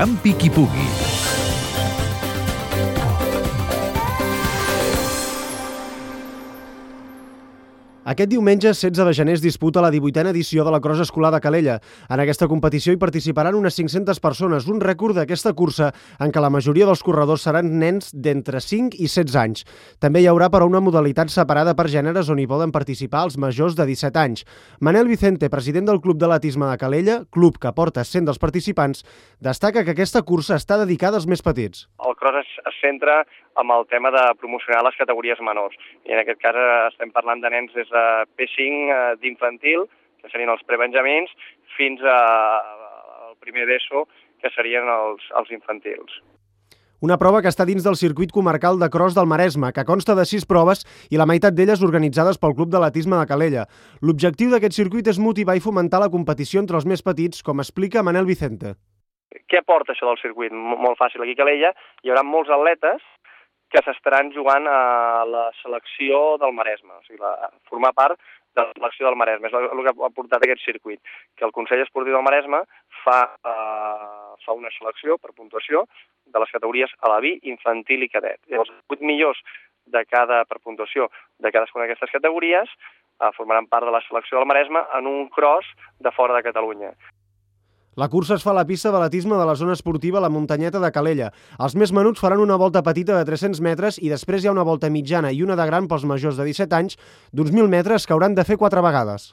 Campi qui. Aquest diumenge, 16 de gener, es disputa la 18a edició de la Cross Escolar de Calella. En aquesta competició hi participaran unes 500 persones, un rècord d'aquesta cursa en què la majoria dels corredors seran nens d'entre 5 i 16 anys. També hi haurà, però, una modalitat separada per gèneres on hi poden participar els majors de 17 anys. Manel Vicente, president del Club d'Atletisme de Calella, club que porta 100 dels participants, destaca que aquesta cursa està dedicada als més petits. El cross es, es centra amb el tema de promocionar les categories menors. I en aquest cas eh, estem parlant de nens des de P5 eh, d'infantil, que serien els prebenjamins, fins a, al primer d'ESO, que serien els, els infantils. Una prova que està dins del circuit comarcal de cross del Maresme, que consta de sis proves i la meitat d'elles organitzades pel Club d'Atletisme de Calella. L'objectiu d'aquest circuit és motivar i fomentar la competició entre els més petits, com explica Manel Vicente. Què aporta això del circuit? Molt fàcil. Aquí a Calella hi haurà molts atletes que s'estaran jugant a la selecció del Maresme, o sigui, la, formar part de la selecció del Maresme. És el, que ha portat aquest circuit, que el Consell Esportiu del Maresme fa, eh, fa una selecció per puntuació de les categories a la vi, infantil i cadet. I els 8 millors de cada, per puntuació de cadascuna d'aquestes categories eh, formaran part de la selecció del Maresme en un cross de fora de Catalunya. La cursa es fa a la pista d'atletisme de la zona esportiva La Muntanyeta de Calella. Els més menuts faran una volta petita de 300 metres i després hi ha una volta mitjana i una de gran pels majors de 17 anys d'uns 1.000 metres que hauran de fer quatre vegades.